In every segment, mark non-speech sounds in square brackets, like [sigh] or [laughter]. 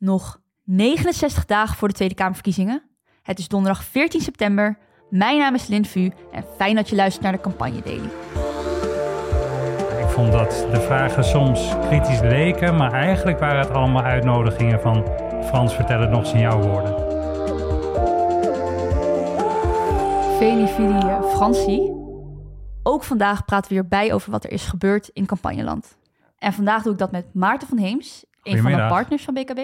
Nog 69 dagen voor de Tweede Kamerverkiezingen. Het is donderdag 14 september. Mijn naam is Lin Vu en fijn dat je luistert naar de Campagne Daily. Ik vond dat de vragen soms kritisch leken, maar eigenlijk waren het allemaal uitnodigingen van Frans, vertel het nog eens in jouw woorden. Veni eh, Francie. Ook vandaag praten we weer bij over wat er is gebeurd in campagneland. En vandaag doe ik dat met Maarten van Heems, een van de partners van BKB.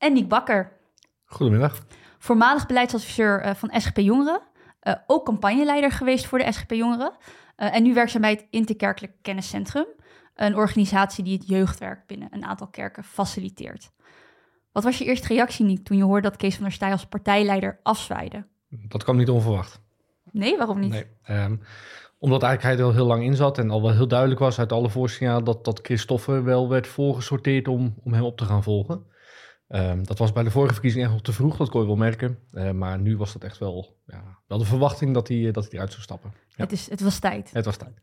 En Niek Bakker, Goedemiddag. voormalig beleidsadviseur eh, van SGP Jongeren. eh, ook campagneleider geweest voor de SGP Jongeren. eh, en nu werkzaam bij het Interkerkelijk Kenniscentrum. Een organisatie die het jeugdwerk binnen een aantal kerken faciliteert. Wat was je eerste reactie, Niek, toen je hoorde dat Kees van der Staaij als partijleider afzwaaide? Dat kwam niet onverwacht. Nee, waarom niet? Nee. Ehm, omdat eigenlijk hij er al heel lang in zat en al wel heel duidelijk was uit alle voorsignalen dat, dat Christoffer wel werd voorgesorteerd om, om hem op te gaan volgen. Ehm, dat was bij de vorige verkiezing echt nog te vroeg, dat kon je wel merken. Eh, maar nu was dat echt wel, ja, wel de verwachting dat hij, eh, dat hij eruit zou stappen. Ja. Het, is, het was tijd. Het was tijd.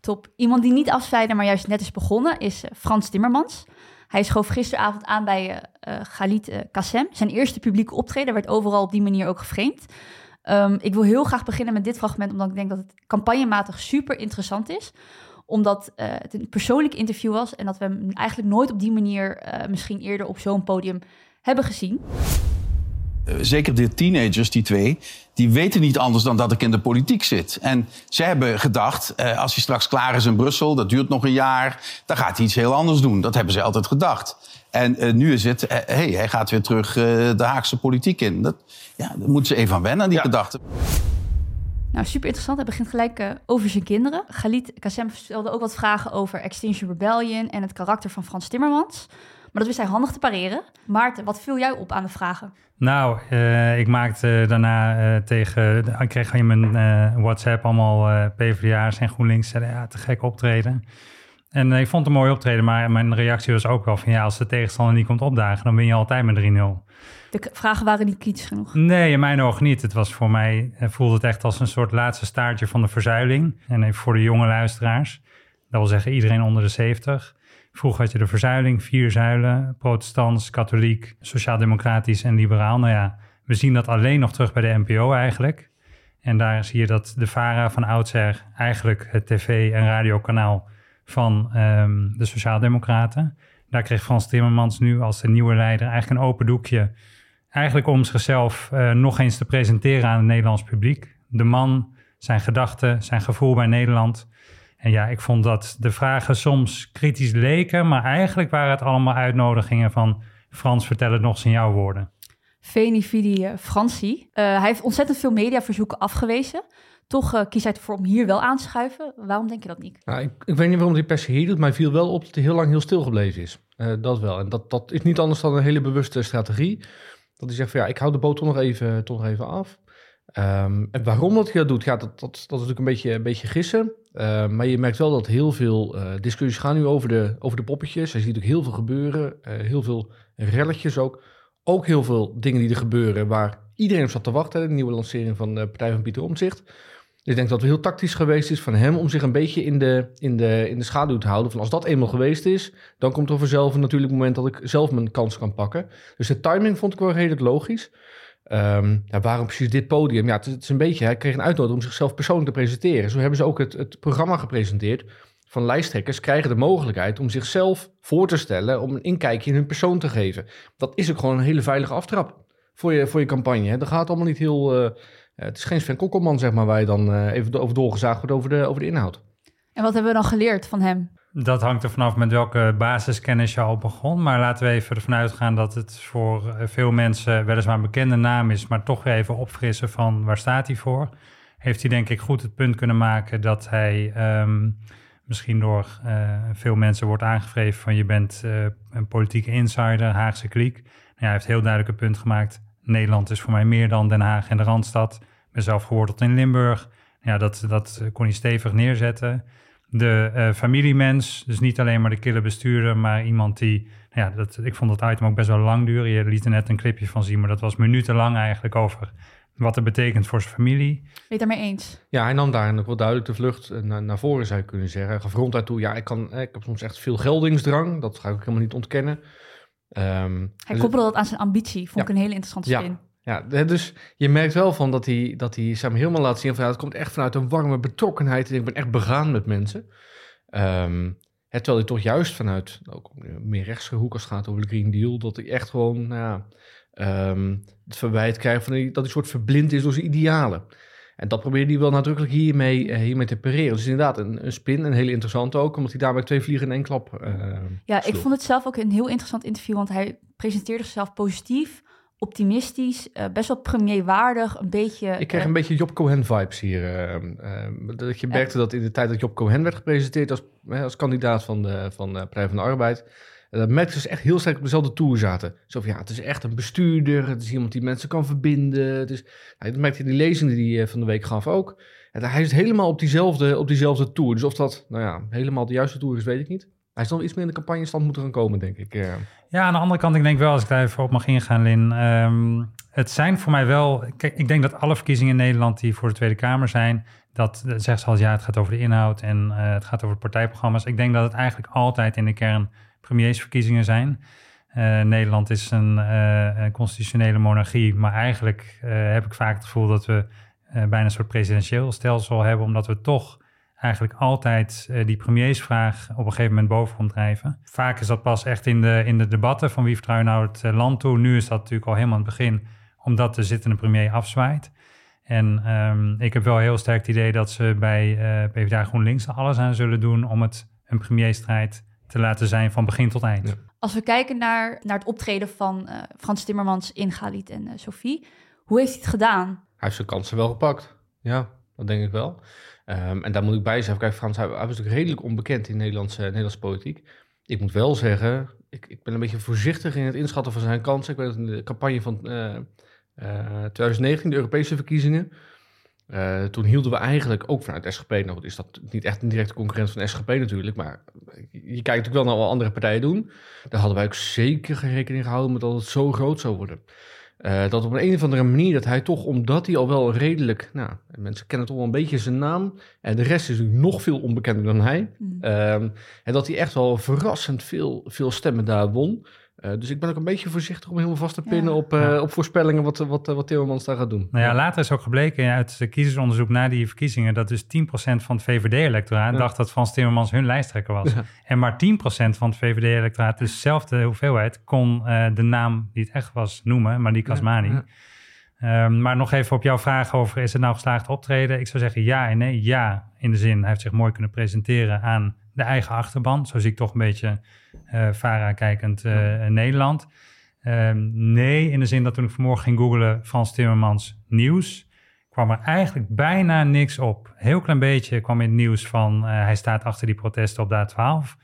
Top. Iemand die niet afzweide, maar juist net is begonnen, is eh, Frans Timmermans. Hij schoof gisteravond aan bij Galit eh, Kassem. Zijn eerste publieke optreden werd overal op die manier ook geframed. Ehm, ik wil heel graag beginnen met dit fragment, omdat ik denk dat het campagnematig super interessant is. Omdat eh, het een persoonlijk interview was en dat we hem eigenlijk nooit op die manier, eh, misschien eerder op zo'n podium, hebben gezien. Eh, zeker de teenagers, die twee, die weten niet anders dan dat ik in de politiek zit. En ze hebben gedacht, eh, als hij straks klaar is in Brussel, dat duurt nog een jaar, dan gaat hij iets heel anders doen. Dat hebben ze altijd gedacht. En nu is het, hé, hey, hij gaat weer terug eh, de Haagse politiek in. Dat, ja, daar moeten ze even aan wennen, aan die Ja. gedachte. Nou, super interessant. Hij begint gelijk eh, over zijn kinderen. Galit Kassem stelde ook wat vragen over Extinction Rebellion en het karakter van Frans Timmermans. Maar dat wist hij handig te pareren. Maarten, wat viel jou op aan de vragen? Nou, eh, ik maakte daarna eh, tegen, ik kreeg in mijn WhatsApp allemaal PvdA's en GroenLinks zeiden, ja, te gek optreden. En ik vond het een mooi optreden, maar mijn reactie was ook wel van, ja, als de tegenstander niet komt opdagen, dan win je altijd met 3-0. De vragen waren niet kritisch genoeg. Nee, in mijn ogen niet. Het was voor mij, eh, voelde het echt als een soort laatste staartje van de verzuiling. En voor de jonge luisteraars, dat wil zeggen iedereen onder de 70. Vroeger had je de verzuiling, vier zuilen, protestants, katholiek, sociaal-democratisch en liberaal. Nou ja, we zien dat alleen nog terug bij de NPO eigenlijk. En daar zie je dat de VARA van oudsher eigenlijk het tv- en radiokanaal van ehm, de Sociaaldemocraten. Daar kreeg Frans Timmermans nu als de nieuwe leider eigenlijk een open doekje eigenlijk om zichzelf eh, nog eens te presenteren aan het Nederlands publiek. De man, zijn gedachten, zijn gevoel bij Nederland. En ja, ik vond dat de vragen soms kritisch leken, maar eigenlijk waren het allemaal uitnodigingen van Frans, vertel het nog eens in jouw woorden. Veni Vidi eh, Francie. Eh, hij heeft ontzettend veel mediaverzoeken afgewezen. Toch eh, kiest hij ervoor om hier wel aan te schuiven. Waarom denk je dat niet? Nou, ik, ik weet niet waarom hij per se hier doet, maar hij viel wel op dat hij heel lang heel stil gebleven is. Eh, dat wel. En dat, dat is niet anders dan een hele bewuste strategie. Dat hij zegt van ja, ik hou de boot nog even, toch nog even af. Ehm, en waarom dat hij dat doet, ja, dat, dat, dat is natuurlijk een beetje, een beetje gissen. Ehm, maar je merkt wel dat heel veel eh, discussies gaan nu over de, over de poppetjes. Je ziet ook heel veel gebeuren, eh, heel veel relletjes ook. Ook heel veel dingen die er gebeuren waar iedereen op zat te wachten. De nieuwe lancering van de partij van Pieter Omtzigt. Ik denk dat het heel tactisch geweest is van hem om zich een beetje in de, in de, in de schaduw te houden. Van als dat eenmaal geweest is, dan komt er vanzelf een natuurlijk moment dat ik zelf mijn kans kan pakken. Dus de timing vond ik wel redelijk logisch. Ehm, ja, waarom precies dit podium? Ja, het is, een beetje, hij kreeg een uitnodiging om zichzelf persoonlijk te presenteren. Zo hebben ze ook het, het programma gepresenteerd van lijsttrekkers krijgen de mogelijkheid om zichzelf voor te stellen, om een inkijkje in hun persoon te geven. Dat is ook gewoon een hele veilige aftrap voor je, voor je campagne. Hè. Dat gaat allemaal niet heel... eh, het is geen Sven Kokkelman, zeg maar, waar je dan eh, even over doorgezaagd wordt over de, over de inhoud. En wat hebben we dan geleerd van hem? Dat hangt er vanaf met welke basiskennis je al begon. Maar laten we even ervan uitgaan dat het voor eh, veel mensen weliswaar een bekende naam is, maar toch weer even opfrissen van waar staat hij voor. Heeft hij denk ik goed het punt kunnen maken dat hij ehm, misschien door eh, veel mensen wordt aangevreven van je bent eh, een politieke insider, Haagse kliek. Nou ja, hij heeft heel duidelijk een punt gemaakt. Nederland is voor mij meer dan Den Haag en de Randstad. Ben zelf geworteld in Limburg. Ja, dat, dat kon hij stevig neerzetten de eh, familiemens. Dus niet alleen maar de kille bestuurder, maar iemand die... Ja, dat, ik vond dat item ook best wel lang duren. Je liet er net een clipje van zien, maar dat was minutenlang eigenlijk over wat het betekent voor zijn familie. Ben je het daarmee eens? Ja, hij nam daar nog wel duidelijk de vlucht eh, naar, naar voren, zou je kunnen zeggen. Hij gaf ronduit toe, ja, ik, kan, eh, ik heb soms echt veel geldingsdrang. Dat ga ik ook helemaal niet ontkennen. Ehm, Hij dus- koppelde dat aan zijn ambitie. Vond ik een hele interessante Ja. Ja, dus je merkt wel van dat hij, dat hij maar, helemaal laat zien van ja, het komt echt vanuit een warme betrokkenheid. En ik ben echt begaan met mensen. Ehm, hè, terwijl hij toch juist vanuit ook meer rechtse hoek als het gaat over de Green Deal, dat hij echt gewoon nou, ja, ehm, het verwijt krijgt van die- dat hij soort verblind is door zijn idealen. En dat probeerde hij wel nadrukkelijk hiermee, eh, hiermee te pareren. Dus inderdaad, een, een spin, een hele interessante ook, omdat hij daarbij twee vliegen in één klap eh Ja, ik vond het zelf ook een heel interessant interview, want hij presenteerde zichzelf positief, optimistisch, eh, best wel premierwaardig, een beetje... Ik kreeg eh, een beetje Job Cohen vibes hier. ehm, dat je merkte dat in de tijd dat Job Cohen werd gepresenteerd als, als kandidaat van de, van de Partij van de Arbeid, dat merkte ze echt heel sterk op dezelfde toer zaten. Zo van ja, het is echt een bestuurder, het is iemand die mensen kan verbinden. Het is, nou, dat merkte je in die lezingen die hij eh, van de week gaf ook. En hij is helemaal op diezelfde, op diezelfde toer. Dus of dat nou ja, helemaal de juiste toer is, weet ik niet. Hij dan iets meer in de campagnestand moeten gaan komen, denk ik. eh. Ja, aan de andere kant, ik denk wel, als ik daar even op mag ingaan, Lin. ehm, het zijn voor mij wel... Kijk, ik denk dat alle verkiezingen in Nederland die voor de Tweede Kamer zijn... dat dat zegt ze al, ja, het gaat over de inhoud en eh, het gaat over partijprogramma's. Ik denk dat het eigenlijk altijd in de kern premiersverkiezingen zijn. Eh, Nederland is een, eh, een constitutionele monarchie, maar eigenlijk eh, heb ik vaak het gevoel dat we eh, bijna een soort presidentieel stelsel hebben, omdat we toch eigenlijk altijd eh, die premiersvraag op een gegeven moment boven komt drijven. Vaak is dat pas echt in de, in de debatten van wie vertrouw je nou het eh, land toe. Nu is dat natuurlijk al helemaal aan het begin, omdat de zittende premier afzwaait. En ehm, ik heb wel heel sterk het idee dat ze bij eh PvdA GroenLinks er alles aan zullen doen om het een premierstrijd te laten zijn van begin tot eind. Ja. Als we kijken naar, naar het optreden van eh, Frans Timmermans in Galit en Sophie, hoe heeft hij het gedaan? Hij heeft zijn kansen wel gepakt. Ja, dat denk ik wel. Ehm, en daar moet ik bij zeggen, kijk Frans, hij, hij was natuurlijk redelijk onbekend in Nederlandse, Nederlandse politiek. Ik moet wel zeggen, ik, ik ben een beetje voorzichtig in het inschatten van zijn kansen. Ik weet dat in de campagne van eh, eh, 2019, de Europese verkiezingen, eh, toen hielden we eigenlijk ook vanuit SGP, nou is dat niet echt een directe concurrent van SGP natuurlijk, maar je kijkt natuurlijk wel naar wat andere partijen doen. Daar hadden wij ook zeker geen rekening gehouden met dat het zo groot zou worden. Eh, dat op een, een of andere manier dat hij toch, omdat hij al wel redelijk, nou, mensen kennen toch wel een beetje zijn naam. En de rest is natuurlijk nog veel onbekender dan hij. Hmm. Ehm, en dat hij echt wel verrassend veel, veel stemmen daar won. Eh, dus ik ben ook een beetje voorzichtig om helemaal vast te pinnen Ja. op, eh, Ja. op voorspellingen wat, wat, wat Timmermans daar gaat doen. Nou ja, later is ook gebleken uit het kiezersonderzoek na die verkiezingen dat dus 10% van het VVD-electoraat Ja. dacht dat Frans Timmermans hun lijsttrekker was. Ja. En maar 10% van het VVD-electoraat, dus dezelfde hoeveelheid, kon eh, de naam die het echt was noemen, maar die Kasmani. Ja, Ehm, maar nog even op jouw vraag over is het nou geslaagd optreden? Ik zou zeggen ja en nee. Ja, in de zin, hij heeft zich mooi kunnen presenteren aan de eigen achterban. Zo zie ik toch een beetje eh Vara kijkend eh, Nederland. Ehm, nee, in de zin dat toen ik vanmorgen ging googlen Frans Timmermans nieuws, kwam er eigenlijk bijna niks op. Heel klein beetje kwam in het nieuws van eh, hij staat achter die protesten op de A12.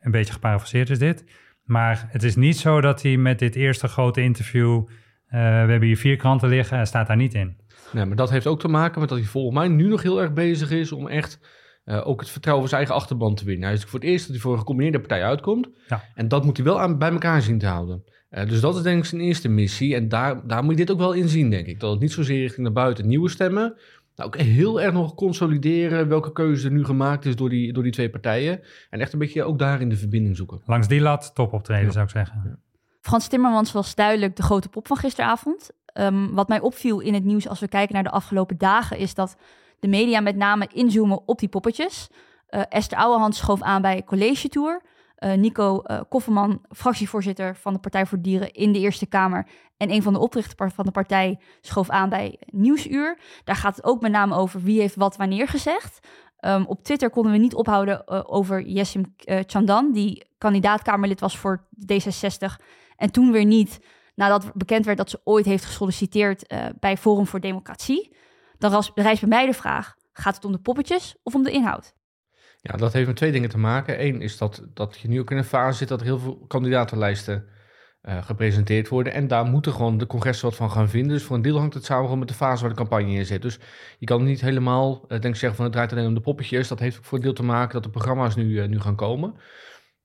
Een beetje geparafraseerd is dit. Maar het is niet zo dat hij met dit eerste grote interview... eh, we hebben hier vier kranten liggen, hij staat daar niet in. Nee, maar dat heeft ook te maken met dat hij volgens mij nu nog heel erg bezig is om echt eh, ook het vertrouwen van zijn eigen achterban te winnen. Hij is voor het eerst dat hij voor een gecombineerde partij uitkomt. Ja. En dat moet hij wel aan, bij elkaar zien te houden. Eh, dus dat is denk ik zijn eerste missie. En daar, daar moet je dit ook wel in zien, denk ik. Dat het niet zozeer richting naar buiten nieuwe stemmen. Nou, ook heel erg nog consolideren welke keuze er nu gemaakt is door die, door die twee partijen. En echt een beetje ook daarin de verbinding zoeken. Langs die lat, top optreden Ja. zou ik zeggen. Frans Timmermans was duidelijk de grote pop van gisteravond. Ehm, wat mij opviel in het nieuws als we kijken naar de afgelopen dagen... is dat de media met name inzoomen op die poppetjes. Eh, Esther Ouwehand schoof aan bij College Tour. Eh, Nico eh, Kofferman, fractievoorzitter van de Partij voor Dieren in de Eerste Kamer... en een van de oprichters van de partij schoof aan bij Nieuwsuur. Daar gaat het ook met name over wie heeft wat wanneer gezegd. Ehm, op Twitter konden we niet ophouden over Jessim Chandan... die kandidaat-Kamerlid was voor D66... En toen weer niet, nadat bekend werd dat ze ooit heeft gesolliciteerd bij Forum voor Democratie. Dan rijst bij mij de vraag, gaat het om de poppetjes of om de inhoud? Ja, dat heeft met twee dingen te maken. Eén is dat, dat je nu ook in een fase zit dat er heel veel kandidatenlijsten eh, gepresenteerd worden. En daar moeten gewoon de congressen wat van gaan vinden. Dus voor een deel hangt het samen gewoon met de fase waar de campagne in zit. Dus je kan niet helemaal, eh, denk zeggen van het draait alleen om de poppetjes. Dat heeft ook voor een deel te maken dat de programma's nu, eh, nu gaan komen.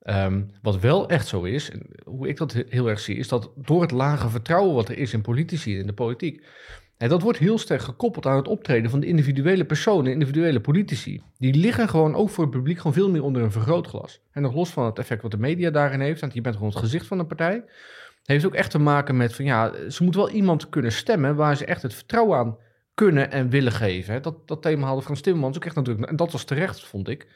Ehm, wat wel echt zo is, en hoe ik dat he- heel erg zie, is dat door het lage vertrouwen wat er is in politici en in de politiek, En dat wordt heel sterk gekoppeld aan het optreden van de individuele personen, individuele politici. Die liggen gewoon ook voor het publiek gewoon veel meer onder een vergrootglas. En nog los van het effect wat de media daarin heeft, want je bent gewoon het gezicht van een partij, heeft ook echt te maken met van ja, ze moeten wel iemand kunnen stemmen waar ze echt het vertrouwen aan kunnen en willen geven. Dat, dat thema haalde Frans Timmermans ook echt natuurlijk, en dat was terecht, vond ik,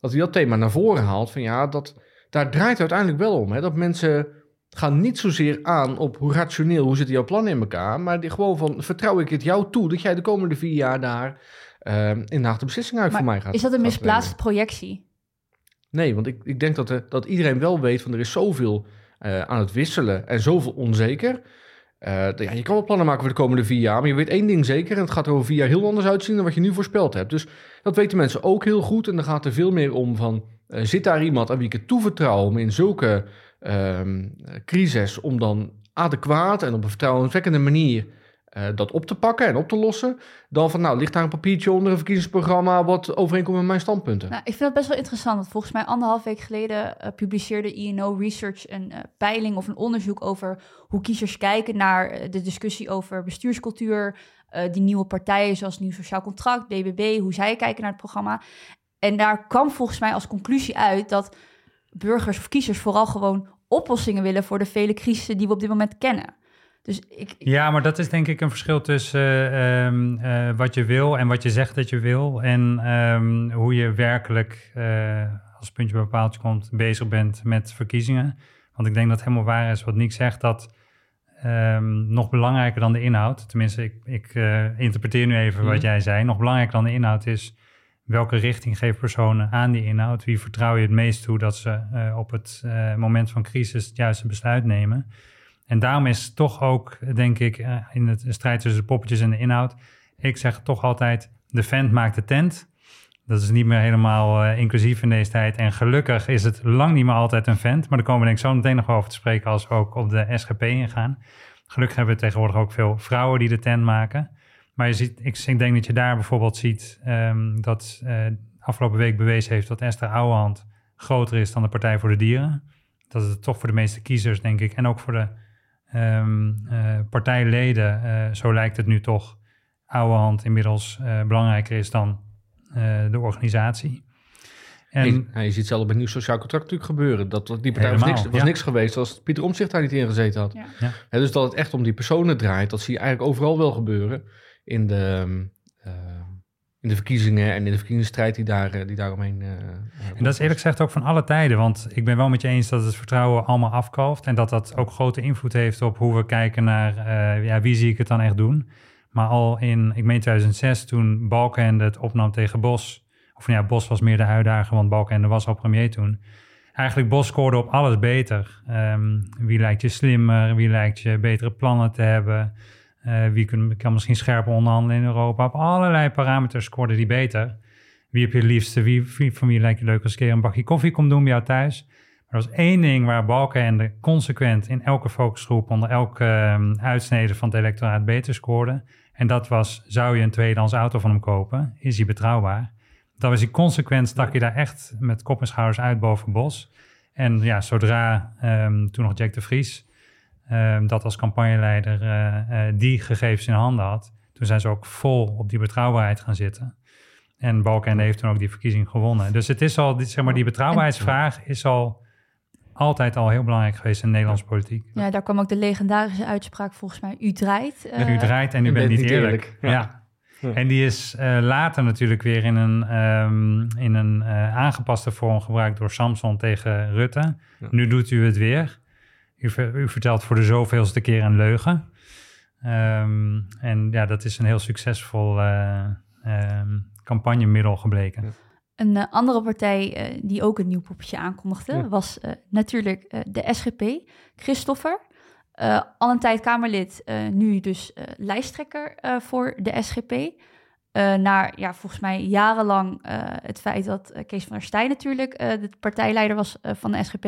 dat hij dat thema naar voren haalt van ja, dat, daar draait uiteindelijk wel om. Hè, dat mensen gaan niet zozeer aan op hoe rationeel, hoe zitten jouw plannen in elkaar, maar die gewoon van vertrouw ik het jou toe dat jij de komende vier jaar daar uh, in de beslissing uit voor mij gaat. Is dat een misplaatste projectie? Nee, want ik, ik denk dat, er, dat iedereen wel weet van er is zoveel uh, aan het wisselen en zoveel onzeker. Uh, ja, je kan wel plannen maken voor de komende vier jaar, maar je weet één ding zeker en het gaat er over vier jaar heel anders uitzien dan wat je nu voorspeld hebt. Dus dat weten mensen ook heel goed en dan gaat er veel meer om van, uh, zit daar iemand aan wie ik het toevertrouw om in zulke um, crisis om dan adequaat en op een vertrouwenswekkende manier uh, dat op te pakken en op te lossen. Dan van, nou, ligt daar een papiertje onder een verkiezingsprogramma wat overeenkomt met mijn standpunten. Nou, ik vind dat best wel interessant, want volgens mij anderhalf week geleden uh, publiceerde INO Research een uh, peiling of een onderzoek over hoe kiezers kijken naar de discussie over bestuurscultuur, die nieuwe partijen zoals Nieuw Sociaal Contract, BBB, hoe zij kijken naar het programma. En daar kwam volgens mij als conclusie uit dat burgers of kiezers vooral gewoon oplossingen willen voor de vele crisissen die we op dit moment kennen. Dus ik, Ja, maar dat is denk ik een verschil tussen uh, uh, wat je wil en wat je zegt dat je wil. En um, hoe je werkelijk, uh, als puntje bij paaltje komt, bezig bent met verkiezingen. Want ik denk dat helemaal waar is wat Nick zegt, dat um, nog belangrijker dan de inhoud, tenminste ik, ik interpreteer nu even mm. wat jij zei, nog belangrijker dan de inhoud is welke richting geven personen aan die inhoud? Wie vertrouw je het meest toe dat ze uh, op het uh, moment van crisis het juiste besluit nemen? En daarom is toch ook, denk ik, uh, in het strijd tussen de poppetjes en de inhoud, ik zeg toch altijd, de vent maakt de tent. Dat is niet meer helemaal inclusief in deze tijd. En gelukkig is het lang niet meer altijd een vent. Maar daar komen we denk ik zo meteen nog over te spreken als we ook op de SGP ingaan. Gelukkig hebben we tegenwoordig ook veel vrouwen die de tent maken. Maar je ziet, ik, ik, denk dat je daar bijvoorbeeld ziet um, dat uh, afgelopen week bewezen heeft dat Esther Ouwehand groter is dan de Partij voor de Dieren. Dat het toch voor de meeste kiezers, denk ik, en ook voor de um, uh, partijleden, uh, zo lijkt het nu toch, Ouwehand inmiddels belangrijker is dan de organisatie. En, je, ja, je ziet zelf bij nieuw sociaal contract natuurlijk gebeuren. Dat, die partij helemaal, was, niks, was ja. niks geweest als Pieter Omtzigt daar niet in gezeten had. Ja. Ja. dus dat het echt om die personen draait, dat zie je eigenlijk overal wel gebeuren in de, uh, in de verkiezingen en in de verkiezingsstrijd die, daar, eh, die daaromheen. Uh, en dat is eerlijk gezegd ook van alle tijden. Want ik ben wel met je eens dat het vertrouwen allemaal afkalft. En dat dat ook grote invloed heeft op hoe we kijken naar ja, wie zie ik het dan echt doen. Maar al in, ik meen 2006, toen Balkenende het opnam tegen Bos. Of ja, Bos was meer de uitdager, want Balkenende was al premier toen. Eigenlijk Bos scoorde op alles beter. Um, wie lijkt je slimmer? Wie lijkt je betere plannen te hebben? Uh, wie kan, misschien scherper onderhandelen in Europa? Op allerlei parameters scoorde die beter. Wie heb je liefste? Wie, van wie lijkt je leuk als een keer een bakje koffie komt doen bij jou thuis? Maar er was één ding waar Balkenende consequent in elke focusgroep onder elke um, uitsnede van het electoraat beter scoorde. En dat was, zou je een tweedehands auto van hem kopen? Is hij betrouwbaar? Dat was hij consequent, stak je daar echt met kop en schouders uit boven Bos. En ja, zodra um, toen nog Jack de Vries um, dat als campagneleider uh, uh, die gegevens in handen had. Toen zijn ze ook vol op die betrouwbaarheid gaan zitten. En Balkenende heeft toen ook die verkiezing gewonnen. Dus het is al, zeg maar, die betrouwbaarheidsvraag is al altijd al heel belangrijk geweest in de Nederlandse politiek. Ja, daar kwam ook de legendarische uitspraak volgens mij, u draait. Uh, u draait en u bent niet eerlijk. eerlijk. Ja. ja. En die is uh, later natuurlijk weer in een, um, in een uh, aangepaste vorm gebruikt door Samson tegen Rutte. Ja. Nu doet u het weer. U, u, vertelt voor de zoveelste keer een leugen. Um, en ja, dat is een heel succesvol uh, um, campagnemiddel gebleken. Een uh, andere partij uh, die ook een nieuw poppetje aankondigde, ja. was natuurlijk de SGP. Christopher, al een tijd Kamerlid, nu dus lijsttrekker voor de SGP. Uh, naar ja, volgens mij jarenlang uh, het feit dat uh, Kees van der Staaij natuurlijk de partijleider was van de SGP,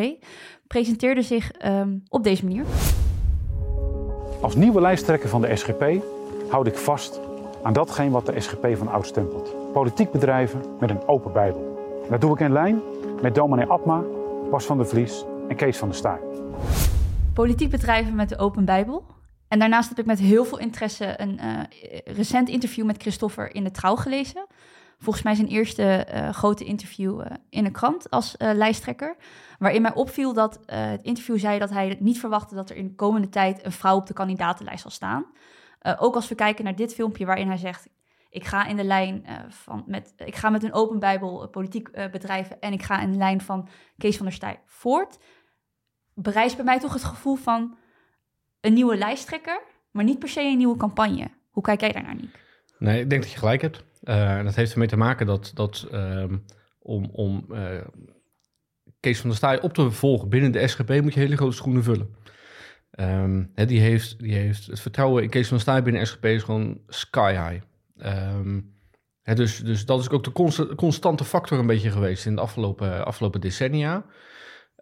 presenteerde zich um, op deze manier. Als nieuwe lijsttrekker van de SGP houd ik vast aan datgene wat de SGP van oud stempelt. Politiek bedrijven met een open bijbel. En dat doe ik in lijn met dominee Abma, Bas van der Vlies en Kees van der Staaij. Politiek bedrijven met de open bijbel. En daarnaast heb ik met heel veel interesse een uh, recent interview met Christopher in de Trouw gelezen. Volgens mij zijn eerste uh, grote interview uh, in de krant als lijsttrekker. Waarin mij opviel dat het interview zei dat hij niet verwachtte dat er in de komende tijd een vrouw op de kandidatenlijst zal staan. ook als we kijken naar dit filmpje waarin hij zegt: Ik ga in de lijn van met, ik ga met een open Bijbel politiek bedrijven en ik ga in de lijn van Kees van der Staaij voort. Bereist bij mij toch het gevoel van een nieuwe lijsttrekker, maar niet per se een nieuwe campagne. Hoe kijk jij daarnaar, Niek? Nee, ik denk dat je gelijk hebt. Uh, dat heeft ermee te maken dat, dat um, om, om uh, Kees van der Staaij op te volgen binnen de SGP moet je hele grote schoenen vullen. Um, die, heeft, die heeft het vertrouwen in Kees van der Staaij binnen SGP is gewoon sky high. Hè, dus, dus dat is ook de const constante factor een beetje geweest in de afgelopen, afgelopen decennia.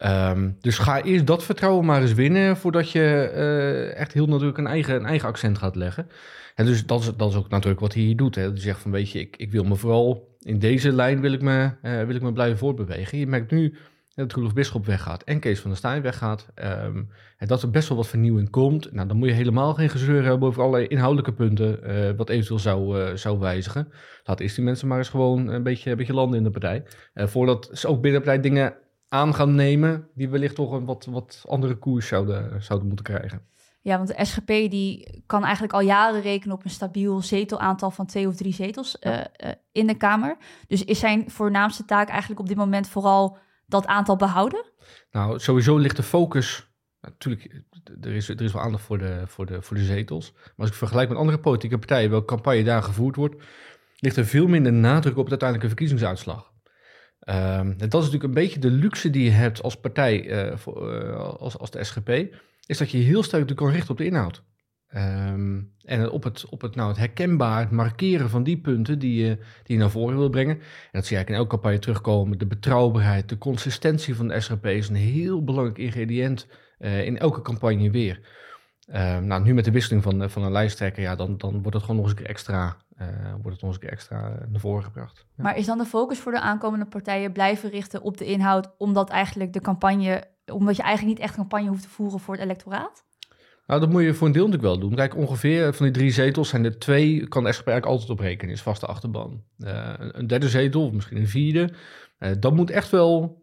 Um, dus ga eerst dat vertrouwen maar eens winnen voordat je uh, echt heel natuurlijk een eigen, een eigen accent gaat leggen. En dus dat is, dat is ook natuurlijk wat hij hier doet. Hij zegt van weet je, ik, ik wil me vooral in deze lijn wil ik me, uh, wil ik me blijven voortbewegen. Je merkt nu dat Roelof Bisschop weggaat en Kees van der Staaij weggaat. Um, en dat er best wel wat vernieuwing komt. Nou, dan moet je helemaal geen gezeur hebben over allerlei inhoudelijke punten uh, wat eventueel zou, zou wijzigen. Laat eerst die mensen maar eens gewoon een beetje, een beetje landen in de partij. voordat ze ook binnen de partij dingen aan gaan nemen, die wellicht toch een wat, wat andere koers zouden, zouden moeten krijgen. Ja, want de SGP die kan eigenlijk al jaren rekenen op een stabiel zetelaantal van twee of drie zetels uh, uh, in de Kamer. Dus is zijn voornaamste taak eigenlijk op dit moment vooral dat aantal behouden? Nou, sowieso ligt de focus. Natuurlijk, er is, er is wel aandacht voor de, voor, de, voor de zetels. Maar als ik vergelijk met andere politieke partijen, welke campagne daar gevoerd wordt, ligt er veel minder nadruk op de uiteindelijke verkiezingsuitslag. Um, dat is natuurlijk een beetje de luxe die je hebt als partij, voor, uh, als, als de SGP, is dat je heel sterk kan richten op de inhoud. Um, en op het, op het, nou, het herkenbaar, het markeren van die punten die je, die naar voren wil brengen. En dat zie je eigenlijk in elke campagne terugkomen. De betrouwbaarheid, de consistentie van de SGP is een heel belangrijk ingrediënt uh, in elke campagne weer. Um, nou, nu met de wisseling van, van een lijsttrekker, ja, dan, dan wordt het gewoon nog eens extra wordt het ons een keer extra naar voren gebracht. Ja. Maar is dan de focus voor de aankomende partijen blijven richten op de inhoud, omdat eigenlijk de campagne, omdat je eigenlijk niet echt campagne hoeft te voeren voor het electoraat? Nou, dat moet je voor een deel natuurlijk wel doen. Kijk, ongeveer van die drie zetels zijn er twee, kan de SGP eigenlijk altijd op rekenen, is vaste achterban. Uh, een derde zetel, of misschien een vierde, uh, dat moet echt wel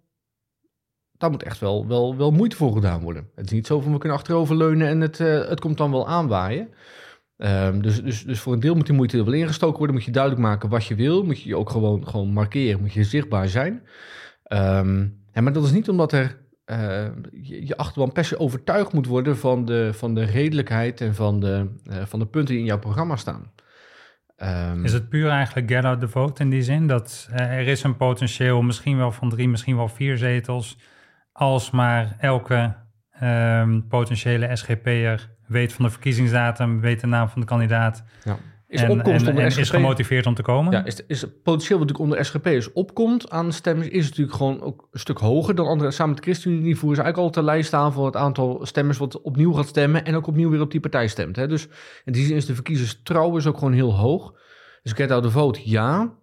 daar moet echt wel, wel, wel moeite voor gedaan worden. Het is niet zo van we kunnen achteroverleunen en het, uh, het komt dan wel aanwaaien. Um, dus, dus, dus voor een deel moet die moeite er wel ingestoken worden. Moet je duidelijk maken wat je wil. Moet je je ook gewoon, gewoon markeren. Moet je zichtbaar zijn. Um, ja, maar dat is niet omdat er uh, je, je, achterban per se overtuigd moet worden van de, van de redelijkheid en van de, uh, van de punten die in jouw programma staan. Um, is het puur eigenlijk get out the vote in die zin? Dat uh, er is een potentieel misschien wel van drie, misschien wel vier zetels. Als maar elke potentiële SGP'er weet van de verkiezingsdatum, weet de naam van de kandidaat. Ja. Is, en, opkomst en, onder SGP, is gemotiveerd om te komen. Ja, is, is potentieel wat natuurlijk onder SGP'ers opkomt aan stemmers, is natuurlijk gewoon ook een stuk hoger dan andere. Samen met ChristenUnie voeren ze eigenlijk altijd de lijst aan voor het aantal stemmers wat opnieuw gaat stemmen en ook opnieuw weer op die partij stemt. Hè. Dus in die zin is de verkiezerstrouw is ook gewoon heel hoog. Dus get out the vote, ja.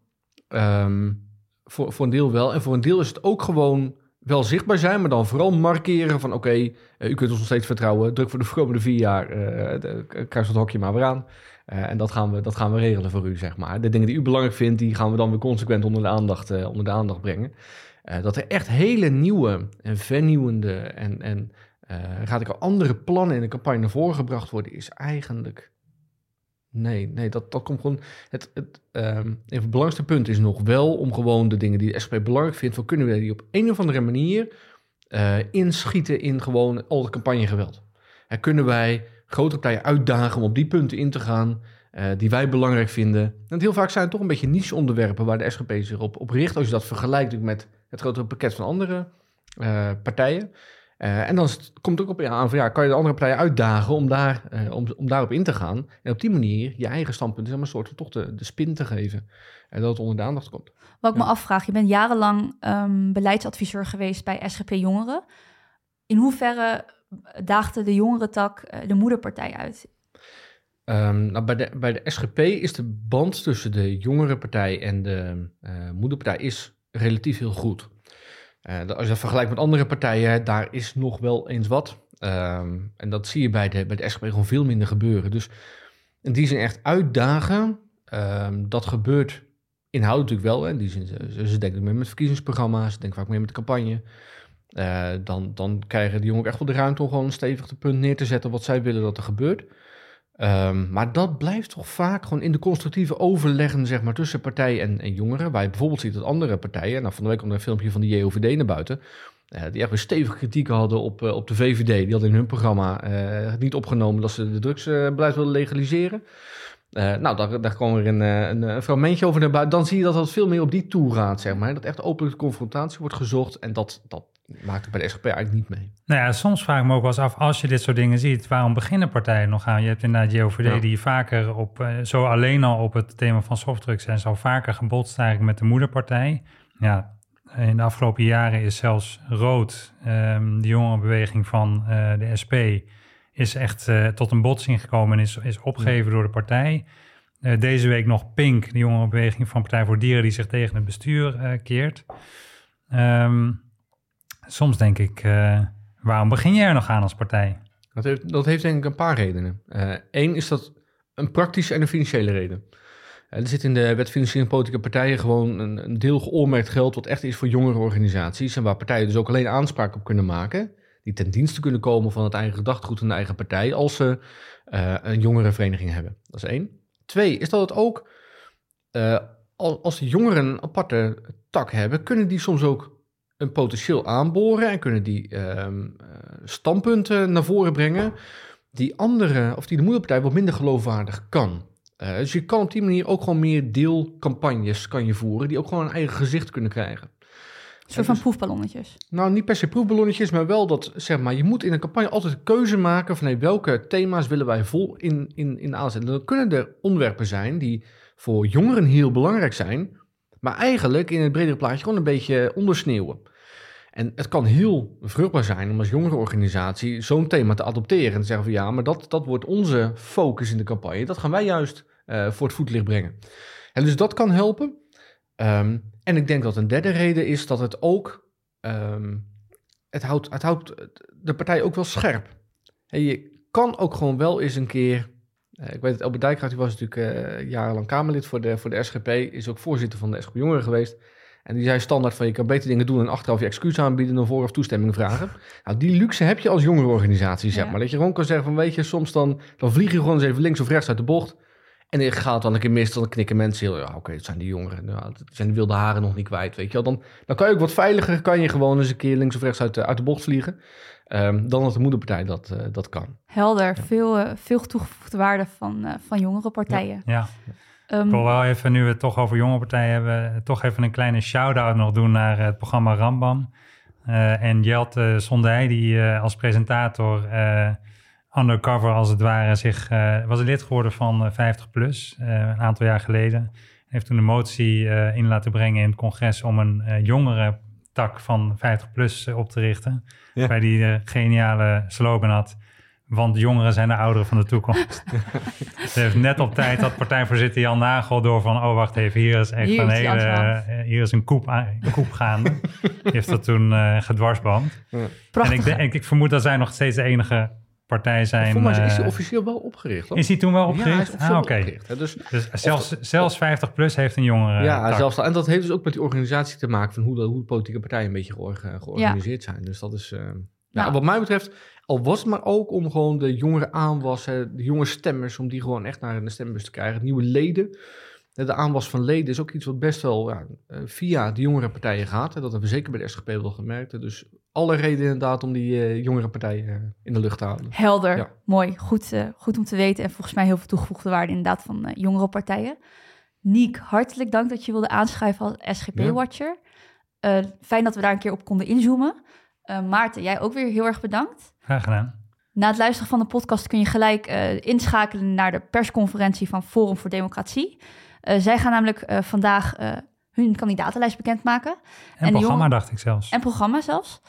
Um, voor, voor een deel wel. En voor een deel is het ook gewoon wel zichtbaar zijn, maar dan vooral markeren van oké, uh, u kunt ons nog steeds vertrouwen. Druk voor de komende vier jaar, uh, kruis het hokje maar weer aan. Uh, en dat gaan, we, dat gaan we regelen voor u, zeg maar. De dingen die u belangrijk vindt, die gaan we dan weer consequent onder de aandacht, onder de aandacht brengen. dat er echt hele nieuwe en vernieuwende en, en radicaal andere plannen in de campagne naar voren gebracht worden, is eigenlijk Nee, nee dat, dat komt gewoon. Het, het, um, het belangrijkste punt is nog wel om gewoon de dingen die de SP belangrijk vindt, van kunnen we die op een of andere manier uh, inschieten in gewoon al het campagnegeweld. En kunnen wij grote partijen uitdagen om op die punten in te gaan uh, die wij belangrijk vinden. En heel vaak zijn het toch een beetje niche-onderwerpen waar de SGP zich op, op richt. Als je dat vergelijkt met het grotere pakket van andere uh, partijen. Uh, en dan komt het ook op aan van ja, kan je de andere partijen uitdagen om, daar, uh, om, om daarop in te gaan. En op die manier je eigen standpunt, maar, soort toch de, de spin te geven. En dat het onder de aandacht komt. Wat ik me afvraag, je bent jarenlang um, beleidsadviseur geweest bij SGP Jongeren. In hoeverre daagde de jongerentak uh, de moederpartij uit? Um, nou, bij, de, bij de SGP is de band tussen de jongerenpartij en de moederpartij is relatief heel goed. Uh, als je dat vergelijkt met andere partijen, daar is nog wel eens wat. Ehm, en dat zie je bij de, bij de SGP gewoon veel minder gebeuren. Dus in die zin echt uitdagen, ehm, dat gebeurt inhoudelijk natuurlijk wel. Hè. In die zin, ze, ze denken meer met verkiezingsprogramma's, ze denken vaak meer met de campagne. Eh, dan, dan krijgen die jongen echt wel de ruimte om gewoon stevig de punt neer te zetten wat zij willen dat er gebeurt. Ehm, maar dat blijft toch vaak gewoon in de constructieve overleggen zeg maar, tussen partij en, en jongeren. Waar je bijvoorbeeld ziet dat andere partijen, nou van de week kwam er een filmpje van de JOVD naar buiten, uh, die echt weer stevige kritiek hadden op, uh, op de VVD. Die hadden in hun programma uh, niet opgenomen dat ze de drugsbeleid wilden legaliseren. Nou, daar, daar kwam er een, een, een, fragmentje over naar buiten. Dan zie je dat dat veel meer op die toer gaat, zeg maar. Dat echt openlijke confrontatie wordt gezocht. En dat, dat maakt het bij de SGP eigenlijk niet mee. Nou ja, soms vraag ik me ook wel eens af, als je dit soort dingen ziet, waarom beginnen partijen nog aan? Je hebt inderdaad JOVD ja. die vaker op, zo alleen al op het thema van softdrugs en zo vaker gebotst eigenlijk met de moederpartij. Ja, in de afgelopen jaren is zelfs Rood, um, de jongerenbeweging van uh, de SP, is echt uh, tot een botsing gekomen en is, is opgegeven door de partij. Uh, deze week nog Pink, de jongerenbeweging van Partij voor Dieren, die zich tegen het bestuur keert. Um, soms denk ik, waarom begin je er nog aan als partij? Dat heeft, dat heeft denk ik een paar redenen. Eén is dat een praktische en een financiële reden. Er zit in de wet financiering politieke partijen gewoon een, een deel geoormerkt geld wat echt is voor jongere organisaties en waar partijen dus ook alleen aanspraak op kunnen maken, die ten dienste kunnen komen van het eigen gedachtegoed van de eigen partij als ze uh, een jongerenvereniging hebben. Dat is één. Twee is dat het ook, uh, als de jongeren een aparte tak hebben, kunnen die soms ook een potentieel aanboren en kunnen die uh, standpunten naar voren brengen die andere, of die de moederpartij wat minder geloofwaardig kan. Dus je kan op die manier ook gewoon meer deelcampagnes kan je voeren, die ook gewoon een eigen gezicht kunnen krijgen. Een soort van dus, proefballonnetjes? Nou, niet per se proefballonnetjes, maar wel dat, zeg maar, je moet in een campagne altijd een keuze maken van hey, welke thema's willen wij vol in, in, in aanzetten. Dan kunnen er onderwerpen zijn die voor jongeren heel belangrijk zijn, maar eigenlijk in het bredere plaatje gewoon een beetje ondersneeuwen. En het kan heel vruchtbaar zijn om als jongerenorganisatie zo'n thema te adopteren. En te zeggen van ja, maar dat, dat wordt onze focus in de campagne. Dat gaan wij juist uh, voor het voetlicht brengen. En dus dat kan helpen. Um, en ik denk dat een derde reden is dat het ook... Um, het, houdt, het houdt de partij ook wel scherp. En je kan ook gewoon wel eens een keer... Uh, ik weet het, Elbert Dijkgraaf die was natuurlijk uh, jarenlang Kamerlid voor de, voor de SGP. Is ook voorzitter van de SGP Jongeren geweest. En die zei standaard van je kan beter dingen doen en achteraf je excuus aanbieden dan vooraf toestemming vragen. [laughs] Nou, die luxe heb je als jongerenorganisatie, zeg ja. maar. Dat je gewoon kan zeggen van weet je, soms dan, dan vlieg je gewoon eens even links of rechts uit de bocht. En dan gaat dan een keer mis, dan knikken mensen heel, ja oké, okay, het zijn die jongeren, nou, het zijn de wilde haren nog niet kwijt, weet je wel. Dan, dan kan je ook wat veiliger, kan je gewoon eens een keer links of rechts uit de, uit de bocht vliegen. Um, dan dat de moederpartij dat, uh, dat kan. Helder, ja. veel, uh, veel toegevoegde waarde van, uh, van jongere partijen. Ja. ja. Um, ik wil wel even, nu we het toch over jonge partijen hebben, toch even een kleine shout-out nog doen naar het programma Rambam. Uh, en Jelte Sondij, die uh, als presentator uh, undercover als het ware zich, was lid geworden van 50 plus een aantal jaar geleden. Heeft toen een motie in laten brengen in het congres om een jongere tak van 50 plus op te richten. Ja. Waar die de geniale slogan had. Want de jongeren zijn de ouderen van de toekomst. [laughs] Ze heeft net op tijd dat partijvoorzitter Jan Nagel door van... oh, wacht even, hier is echt hier een hele... Uh, hier is een koep, een koep gaande. Die [laughs] heeft dat toen uh, gedwarsboomd. Ja. En ik, denk, ik vermoed dat zij nog steeds de enige partij zijn. Voor mij is hij officieel wel opgericht. Hoor. Is hij toen wel opgericht? Ja, ah, oké. Okay. Dus, dus zelfs, of, zelfs 50 plus heeft een jongere. Ja, zelfs, en dat heeft dus ook met die organisatie te maken... van hoe de, hoe de politieke partijen een beetje georganiseerd ja. zijn. Dus dat is... Uh, nou, wat mij betreft al was het maar ook om gewoon de jongere aanwas, de jonge stemmers, om die gewoon echt naar de stembus te krijgen. Nieuwe leden. De aanwas van leden is ook iets wat best wel ja, eh, via de jongere partijen gaat. Dat hebben we zeker bij de SGP wel gemerkt. Dus alle reden inderdaad om die uh, jongere partijen uh, in de lucht te houden. Helder, ja. mooi. Goed, uh, goed om te weten. En volgens mij heel veel toegevoegde waarde inderdaad van jongere partijen. Niek, hartelijk dank dat je wilde aanschrijven als SGP-watcher. Ja. fijn dat we daar een keer op konden inzoomen. Maarten, jij ook weer heel erg bedankt. Graag gedaan. Na het luisteren van de podcast kun je gelijk uh, inschakelen naar de persconferentie van Forum voor Democratie. Uh, zij gaan namelijk uh, vandaag hun kandidatenlijst bekendmaken. En, en programma, jongen... dacht ik zelfs. En programma zelfs.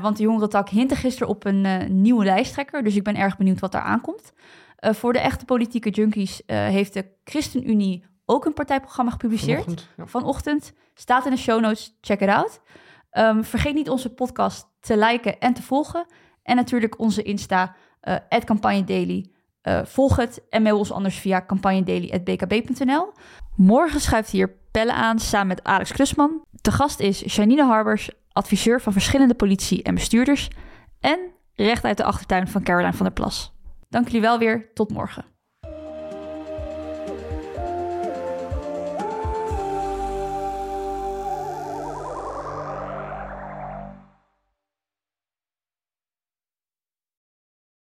want de jongerentak hintte gisteren op een nieuwe lijsttrekker. Dus ik ben erg benieuwd wat daar aankomt. voor de echte politieke junkies heeft de ChristenUnie ook een partijprogramma gepubliceerd. Vanochtend, ja. Vanochtend. Staat in de show notes. Check it out. Um, vergeet niet onze podcast te liken en te volgen. En natuurlijk onze Insta, uh, Campagne Daily. Uh, volg het en mail ons anders via campagnedaily.bkb.nl. Morgen schuift hier Pelle aan samen met Alex Klusman. Te gast is Janine Harbers, adviseur van verschillende politie en bestuurders. En recht uit de achtertuin van Caroline van der Plas. Dank jullie wel weer. Tot morgen.